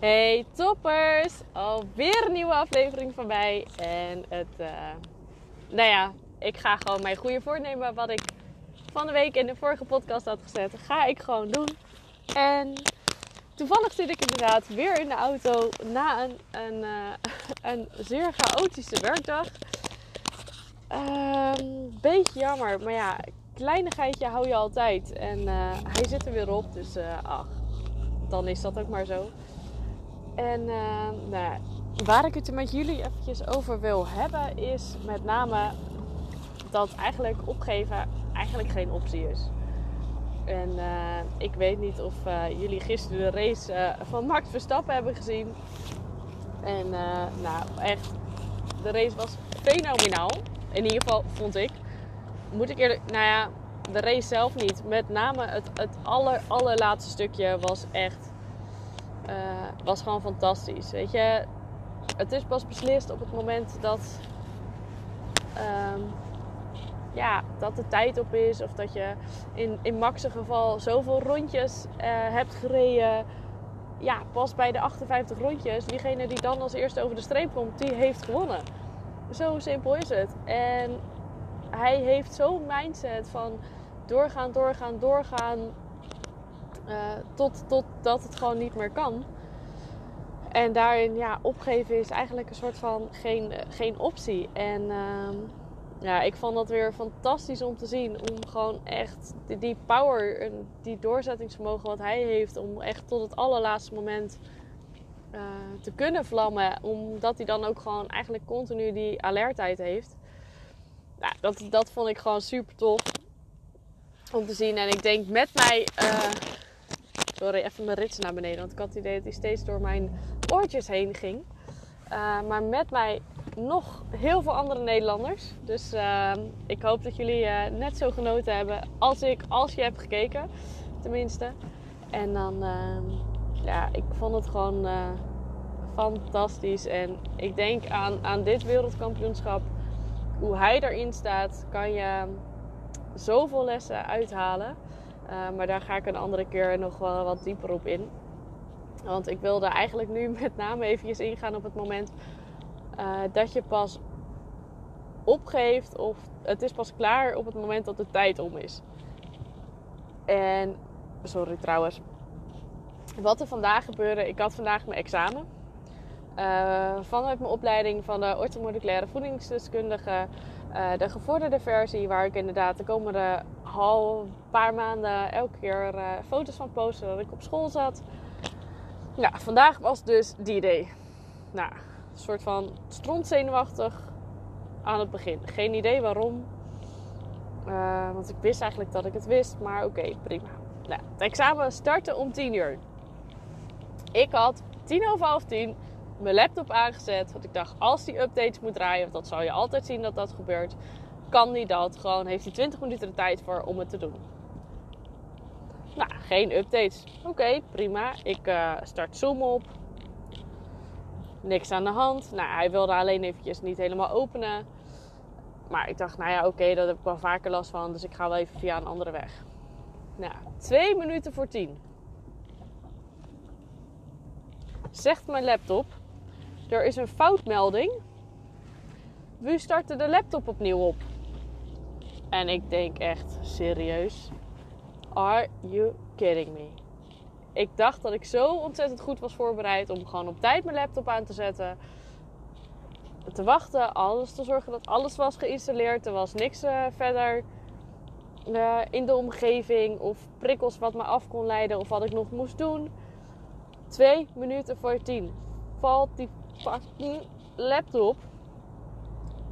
Hey toppers! Alweer een nieuwe aflevering van mij. En het, uh, nou ja, ik ga gewoon mijn goede voornemen wat ik van de week in de vorige podcast had gezet, ga ik gewoon doen. En toevallig zit ik inderdaad weer in de auto na een, een, uh, een zeer chaotische werkdag. Um, beetje jammer, maar ja, kleinigheidje hou je altijd. En uh, hij zit er weer op, dus ach, dan is dat ook maar zo. En nou, waar ik het met jullie eventjes over wil hebben, is met name dat eigenlijk opgeven eigenlijk geen optie is. En uh, ik weet niet of uh, jullie gisteren de race uh, van Max Verstappen hebben gezien. En nou, echt, de race was fenomenaal. In ieder geval vond ik. Moet ik eerlijk, nou ja, de race zelf niet. Met name het, het aller, allerlaatste stukje was echt, was gewoon fantastisch. Weet je, het is pas beslist op het moment dat, um, ja, dat de tijd op is. Of dat je in, in Max' geval zoveel rondjes uh, hebt gereden. Ja, pas bij de 58 rondjes. Diegene die dan als eerste over de streep komt, die heeft gewonnen. Zo simpel is het. En hij heeft zo'n mindset van doorgaan, doorgaan, doorgaan. Uh, tot, tot dat het gewoon niet meer kan. En daarin, ja, opgeven is eigenlijk een soort van geen, geen optie. En uh, ja, ik vond dat weer fantastisch om te zien. Om gewoon echt die power die doorzettingsvermogen wat hij heeft. Om echt tot het allerlaatste moment uh, te kunnen vlammen. Omdat hij dan ook gewoon eigenlijk continu die alertheid heeft. Nou, dat, dat vond ik gewoon super tof om te zien. En ik denk met mij... Uh, sorry, even mijn rits naar beneden. Want ik had het idee dat hij steeds door mijn oortjes heen ging. Uh, maar met mij nog heel veel andere Nederlanders. Dus uh, ik hoop dat jullie uh, net zo genoten hebben als ik, als je hebt gekeken, tenminste. En dan, uh, ja, ik vond het gewoon fantastisch. En ik denk aan, aan dit wereldkampioenschap, hoe hij erin staat, kan je zoveel lessen uithalen. Maar daar ga ik een andere keer nog wel wat dieper op in. Want ik wilde eigenlijk nu met name eventjes ingaan op het moment uh, dat je pas opgeeft of het is pas klaar op het moment dat de tijd om is. En, sorry trouwens. Wat er vandaag gebeurde, ik had vandaag mijn examen. Uh, vanuit mijn opleiding van de orthomoleculaire voedingsdeskundige. De gevorderde versie, waar ik inderdaad de komende half paar maanden elke keer uh, foto's van posten dat ik op school zat. Ja, vandaag was dus die day. Nou, een soort van strontzenuwachtig aan het begin. Geen idee waarom. Uh, want ik wist eigenlijk dat ik het wist. Maar oké, prima. Nou, het examen startte om 10 uur. Ik had tien over half tien mijn laptop aangezet. Want ik dacht, als die updates moet draaien, dat zal je altijd zien dat dat gebeurt, kan die dat. Gewoon heeft hij 20 minuten de tijd voor om het te doen. Nou, geen updates. Oké, prima. Ik uh, start Zoom op niks aan de hand. Nou, hij wilde alleen eventjes niet helemaal openen. Maar ik dacht, nou ja, oké, okay, daar heb ik wel vaker last van. Dus ik ga wel even via een andere weg. Nou, twee minuten voor tien. Zegt mijn laptop. Er is een foutmelding. We starten de laptop opnieuw op. En ik denk echt, serieus? Are you kidding me? ik dacht dat ik zo ontzettend goed was voorbereid om gewoon op tijd mijn laptop aan te zetten. Te wachten, alles te zorgen dat alles was geïnstalleerd. Er was niks uh, verder uh, in de omgeving of prikkels wat me af kon leiden of wat ik nog moest doen. Twee minuten voor tien valt die fucking laptop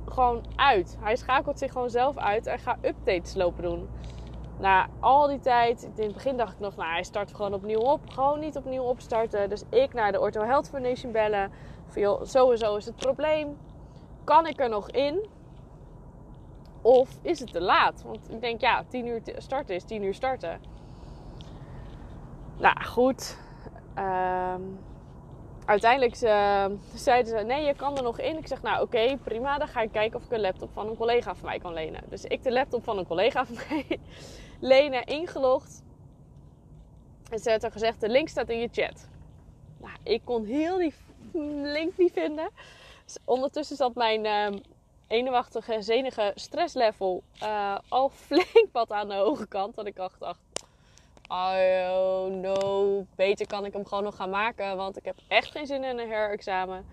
gewoon uit. Hij schakelt zich gewoon zelf uit en gaat updates lopen doen. Na al die tijd, in het begin dacht ik nog, nou hij start gewoon opnieuw op. Gewoon niet opnieuw opstarten. Dus ik naar de Ortho Health Foundation bellen. Van sowieso is het probleem. Kan ik er nog in? Of is het te laat? Want ik denk, ja, 10 uur starten is 10 uur starten. Nou goed. Um, uiteindelijk uh, zeiden ze: nee, je kan er nog in. Ik zeg: Nou, oké, prima. Dan ga ik kijken of ik een laptop van een collega van mij kan lenen. Dus ik de laptop van een collega van mij lenen, ingelogd. En ze had gezegd: de link staat in je chat. Nou, ik kon heel die link niet vinden. Dus ondertussen zat mijn uh, eenwachtige, zenige stresslevel uh, al flink wat aan de hoge kant. Dat ik dacht, oh no, beter kan ik hem gewoon nog gaan maken. Want ik heb echt geen zin in een herexamen.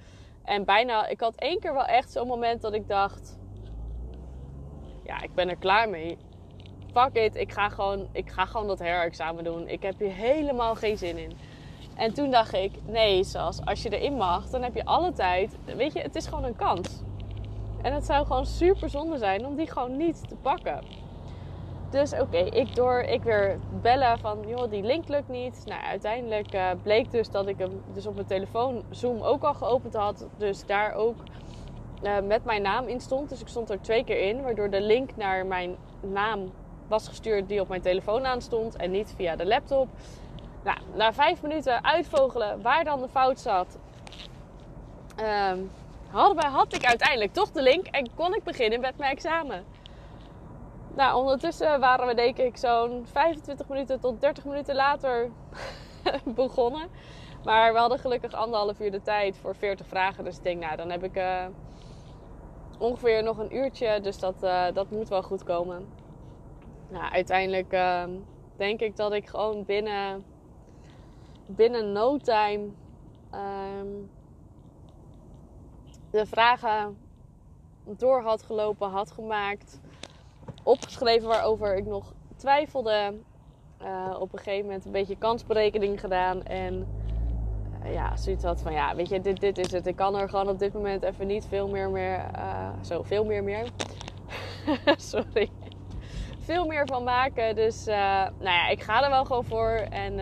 En bijna, ik had één keer wel echt zo'n moment dat ik dacht, ja, ik ben er klaar mee. Fuck it, ik ga gewoon, ik ga gewoon dat herexamen doen. Ik heb hier helemaal geen zin in. En toen dacht ik, nee Sas, als je erin mag, dan heb je alle tijd. Weet je, het is gewoon een kans. En het zou gewoon super zonde zijn om die gewoon niet te pakken. Dus oké, ik door, ik weer bellen van, joh, die link lukt niet. Nou, uiteindelijk uh, bleek dus dat ik hem dus op mijn telefoon Zoom ook al geopend had. Dus daar ook uh, met mijn naam in stond. Dus ik stond er twee keer in, waardoor de link naar mijn naam was gestuurd die op mijn telefoon aan stond en niet via de laptop. Nou, na vijf minuten uitvogelen waar dan de fout zat, um, had ik uiteindelijk toch de link en kon ik beginnen met mijn examen. Nou, ondertussen waren we denk ik zo'n 25 minuten tot 30 minuten later begonnen. Maar we hadden gelukkig anderhalf uur de tijd voor 40 vragen. Dus ik denk, nou, dan heb ik uh, ongeveer nog een uurtje. Dus dat, uh, dat moet wel goed komen. Nou, uiteindelijk uh, denk ik dat ik gewoon binnen, binnen no time um, de vragen door had gelopen, had gemaakt, opgeschreven waarover ik nog twijfelde. Uh, op een gegeven moment een beetje kansberekening gedaan en uh, ja, zoiets had van ja, weet je, dit, dit is het. Ik kan er gewoon op dit moment even niet veel meer meer, uh, zo veel meer meer. Sorry veel meer van maken. Dus nou ja, ik ga er wel gewoon voor. En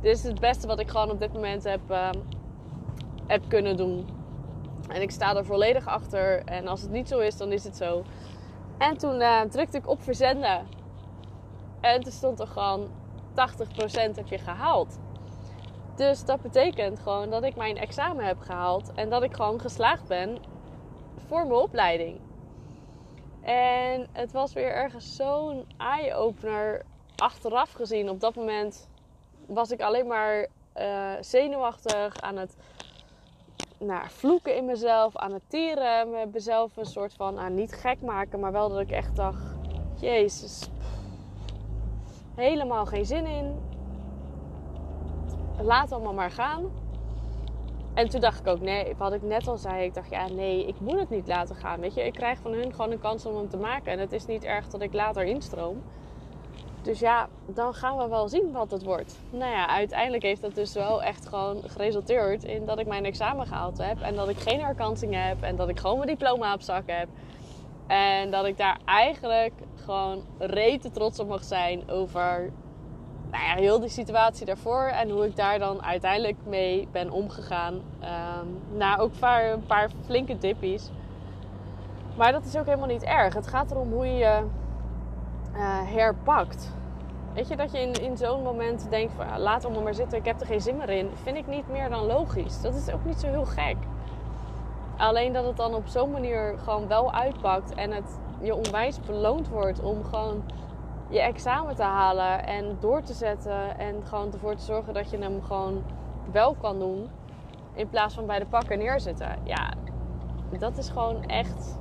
dit is het beste wat ik gewoon op dit moment heb, heb kunnen doen. En ik sta er volledig achter. En als het niet zo is, dan is het zo. En toen drukte ik op verzenden. En toen stond er gewoon 80% heb je gehaald. Dus dat betekent gewoon dat ik mijn examen heb gehaald. En dat ik gewoon geslaagd ben voor mijn opleiding. En het was weer ergens zo'n eye-opener achteraf gezien. Op dat moment was ik alleen maar uh, zenuwachtig aan het nou, vloeken in mezelf, aan het tieren. Mezelf een soort van, aan niet gek maken, maar wel dat ik echt dacht: Jezus, helemaal geen zin in. Laat allemaal maar gaan. En toen dacht ik ook, nee, wat ik net al zei, ik dacht, ja, nee, ik moet het niet laten gaan. Weet je, ik krijg van hun gewoon een kans om hem te maken. En het is niet erg dat ik later instroom. Dus ja, dan gaan we wel zien wat het wordt. Nou ja, uiteindelijk heeft dat dus wel echt gewoon geresulteerd in dat ik mijn examen gehaald heb. En dat ik geen herkansing heb. En dat ik gewoon mijn diploma op zak heb. En dat ik daar eigenlijk gewoon rete trots op mag zijn over nou ja, heel die situatie daarvoor en hoe ik daar dan uiteindelijk mee ben omgegaan. Um, nou, ook een paar flinke dippies. Maar dat is ook helemaal niet erg. Het gaat erom hoe je uh, herpakt. Weet je, dat je in, in zo'n moment denkt van laat allemaal maar zitten, ik heb er geen zin meer in. Vind ik niet meer dan logisch. Dat is ook niet zo heel gek. Alleen dat het dan op zo'n manier gewoon wel uitpakt en het je onwijs beloond wordt om gewoon je examen te halen en door te zetten. En gewoon ervoor te zorgen dat je hem gewoon wel kan doen. In plaats van bij de pakken neerzitten. Ja, dat is gewoon echt,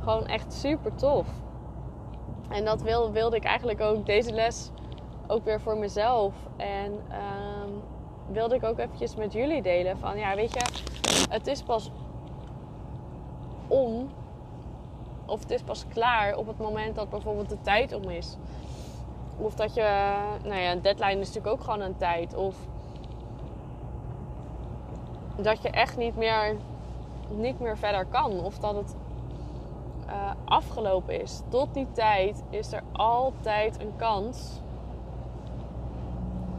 gewoon echt super tof. En dat wilde, wilde ik eigenlijk ook deze les ook weer voor mezelf. En um, wilde ik ook eventjes met jullie delen. Van ja, weet je, het is pas om of het is pas klaar op het moment dat bijvoorbeeld de tijd om is. Of dat je, nou ja, een deadline is natuurlijk ook gewoon een tijd. Of dat je echt niet meer, niet meer verder kan. Of dat het afgelopen is. Tot die tijd is er altijd een kans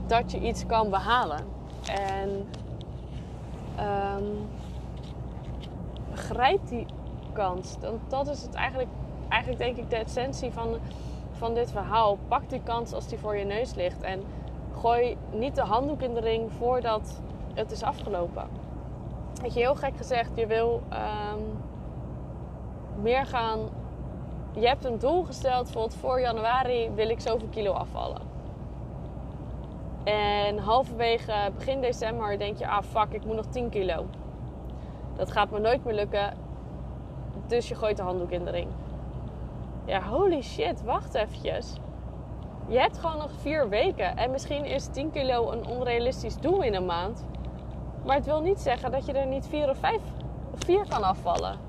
dat je iets kan behalen. En um, die kans. Dan, dat is het eigenlijk, eigenlijk denk ik de essentie van, van dit verhaal. Pak die kans als die voor je neus ligt. En gooi niet de handdoek in de ring voordat het is afgelopen. Weet je, heel gek gezegd, je wil um, meer gaan. Je hebt een doel gesteld, bijvoorbeeld voor januari wil ik zoveel kilo afvallen. En halverwege begin december denk je, ah fuck, ik moet nog 10 kilo. Dat gaat me nooit meer lukken. Dus je gooit de handdoek in de ring. Ja, holy shit, wacht eventjes. Je hebt gewoon nog vier weken. En misschien is 10 kilo een onrealistisch doel in een maand. Maar het wil niet zeggen dat je er niet vier of vijf of vier kan afvallen.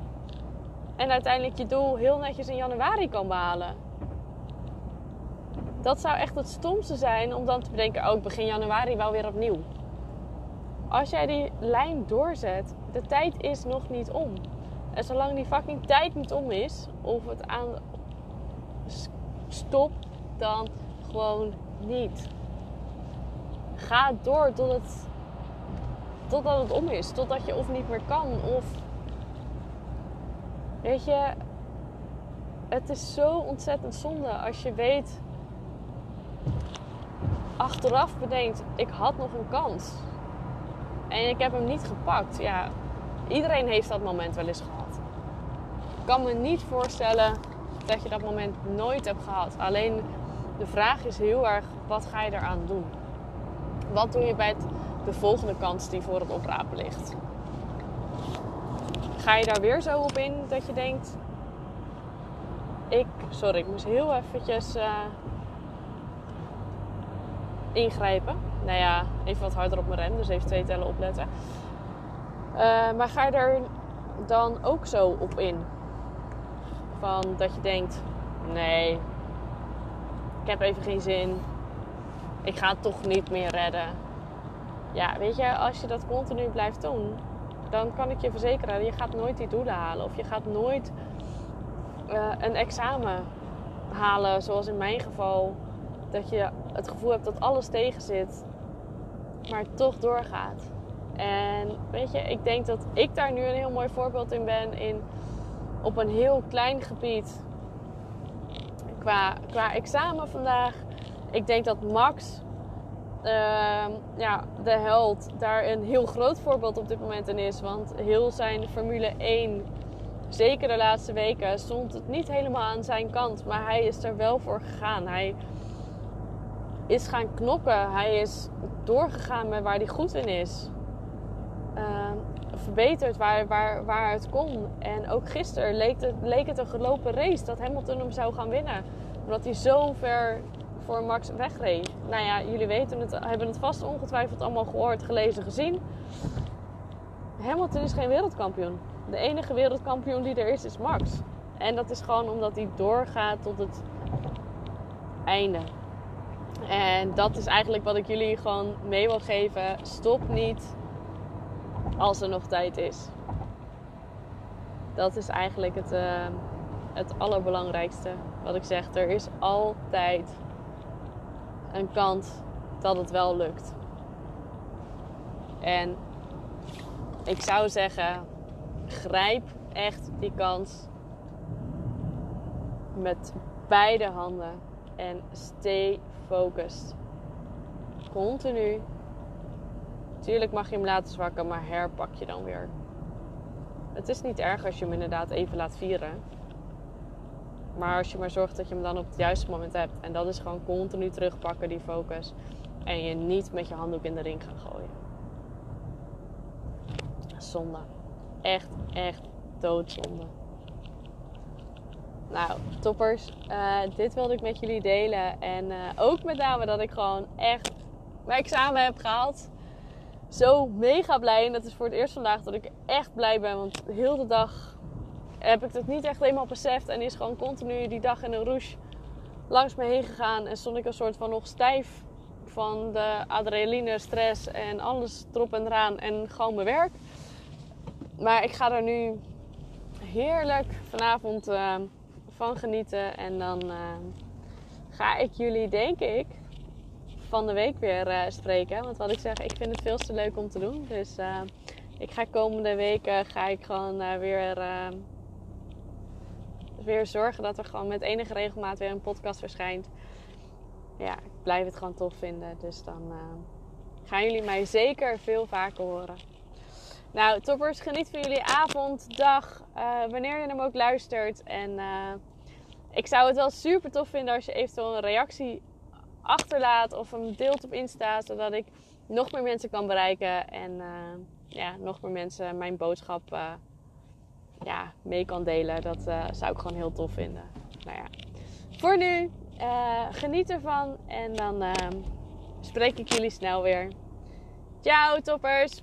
En uiteindelijk je doel heel netjes in januari kan behalen. Dat zou echt het stomste zijn om dan te bedenken: oh, ik begin januari wel weer opnieuw. Als jij die lijn doorzet, de tijd is nog niet om. En zolang die fucking tijd niet om is, of het aan stop, dan gewoon niet. Ga door tot totdat het om is. Totdat je of niet meer kan, of weet je, het is zo ontzettend zonde als je weet, achteraf bedenkt, ik had nog een kans. En ik heb hem niet gepakt. Ja, iedereen heeft dat moment wel eens gehad. Ik kan me niet voorstellen dat je dat moment nooit hebt gehad. Alleen de vraag is heel erg, wat ga je eraan doen? Wat doe je bij de volgende kans die voor het oprapen ligt? Ga je daar weer zo op in dat je denkt... Ik, sorry, ik moest heel eventjes uh, ingrijpen. Nou ja, even wat harder op mijn rem, dus even twee tellen opletten. Uh, maar ga je er dan ook zo op in? Van dat je denkt, nee, ik heb even geen zin. Ik ga het toch niet meer redden. Ja, weet je, als je dat continu blijft doen, dan kan ik je verzekeren, je gaat nooit die doelen halen. Of je gaat nooit uh, een examen halen, zoals in mijn geval. Dat je het gevoel hebt dat alles tegen zit, maar toch doorgaat. En weet je, ik denk dat ik daar nu een heel mooi voorbeeld in ben. In, op een heel klein gebied. Qua, qua examen vandaag. Ik denk dat Max, uh, ja, de held, daar een heel groot voorbeeld op dit moment in is. Want heel zijn Formule 1, zeker de laatste weken, stond het niet helemaal aan zijn kant. Maar hij is er wel voor gegaan. Hij is gaan knokken. Hij is doorgegaan met waar hij goed in is. Uh, verbeterd waar, waar, waar het kon. En ook gisteren leek het, leek het een gelopen race dat Hamilton hem zou gaan winnen. Omdat hij zo ver voor Max wegreed. Nou ja, jullie weten het, hebben het vast ongetwijfeld allemaal gehoord, gelezen, gezien. Hamilton is geen wereldkampioen. De enige wereldkampioen die er is, is Max. En dat is gewoon omdat hij doorgaat tot het einde. En dat is eigenlijk wat ik jullie gewoon mee wil geven. Stop niet als er nog tijd is. Dat is eigenlijk het, uh, het allerbelangrijkste wat ik zeg. Er is altijd een kant dat het wel lukt. En ik zou zeggen, grijp echt die kans met beide handen en stay focused. Continu Tuurlijk mag je hem laten zwakken, maar herpak je dan weer. Het is niet erg als je hem inderdaad even laat vieren. Maar als je maar zorgt dat je hem dan op het juiste moment hebt. En dat is gewoon continu terugpakken, die focus. En je niet met je handdoek in de ring gaan gooien. Zonde. Echt, echt doodzonde. Nou, toppers. Uh, dit wilde ik met jullie delen. En uh, ook met name dat ik gewoon echt mijn examen heb gehaald zo mega blij. En dat is voor het eerst vandaag dat ik echt blij ben. Want heel de dag heb ik het niet echt helemaal beseft. En is gewoon continu die dag in een rouge langs me heen gegaan. En stond ik een soort van nog stijf van de adrenaline, stress en alles erop en eraan. En gewoon mijn werk. Maar ik ga er nu heerlijk vanavond uh, van genieten. En dan uh, ga ik jullie, denk ik, van de week weer uh, spreken. Want wat ik zeg, ik vind het veel te leuk om te doen. Dus ik ga komende weken ga ik gewoon weer, weer zorgen dat er gewoon met enige regelmaat weer een podcast verschijnt. Ja, ik blijf het gewoon tof vinden. Dus dan gaan jullie mij zeker veel vaker horen. Nou, toppers, geniet van jullie avond, dag, wanneer je hem ook luistert. En ik zou het wel super tof vinden als je eventueel een reactie achterlaat of hem deelt op Insta, zodat ik nog meer mensen kan bereiken en ja, nog meer mensen mijn boodschap ja, mee kan delen. Dat zou ik gewoon heel tof vinden. Nou ja, voor nu, geniet ervan en dan spreek ik jullie snel weer. Ciao toppers!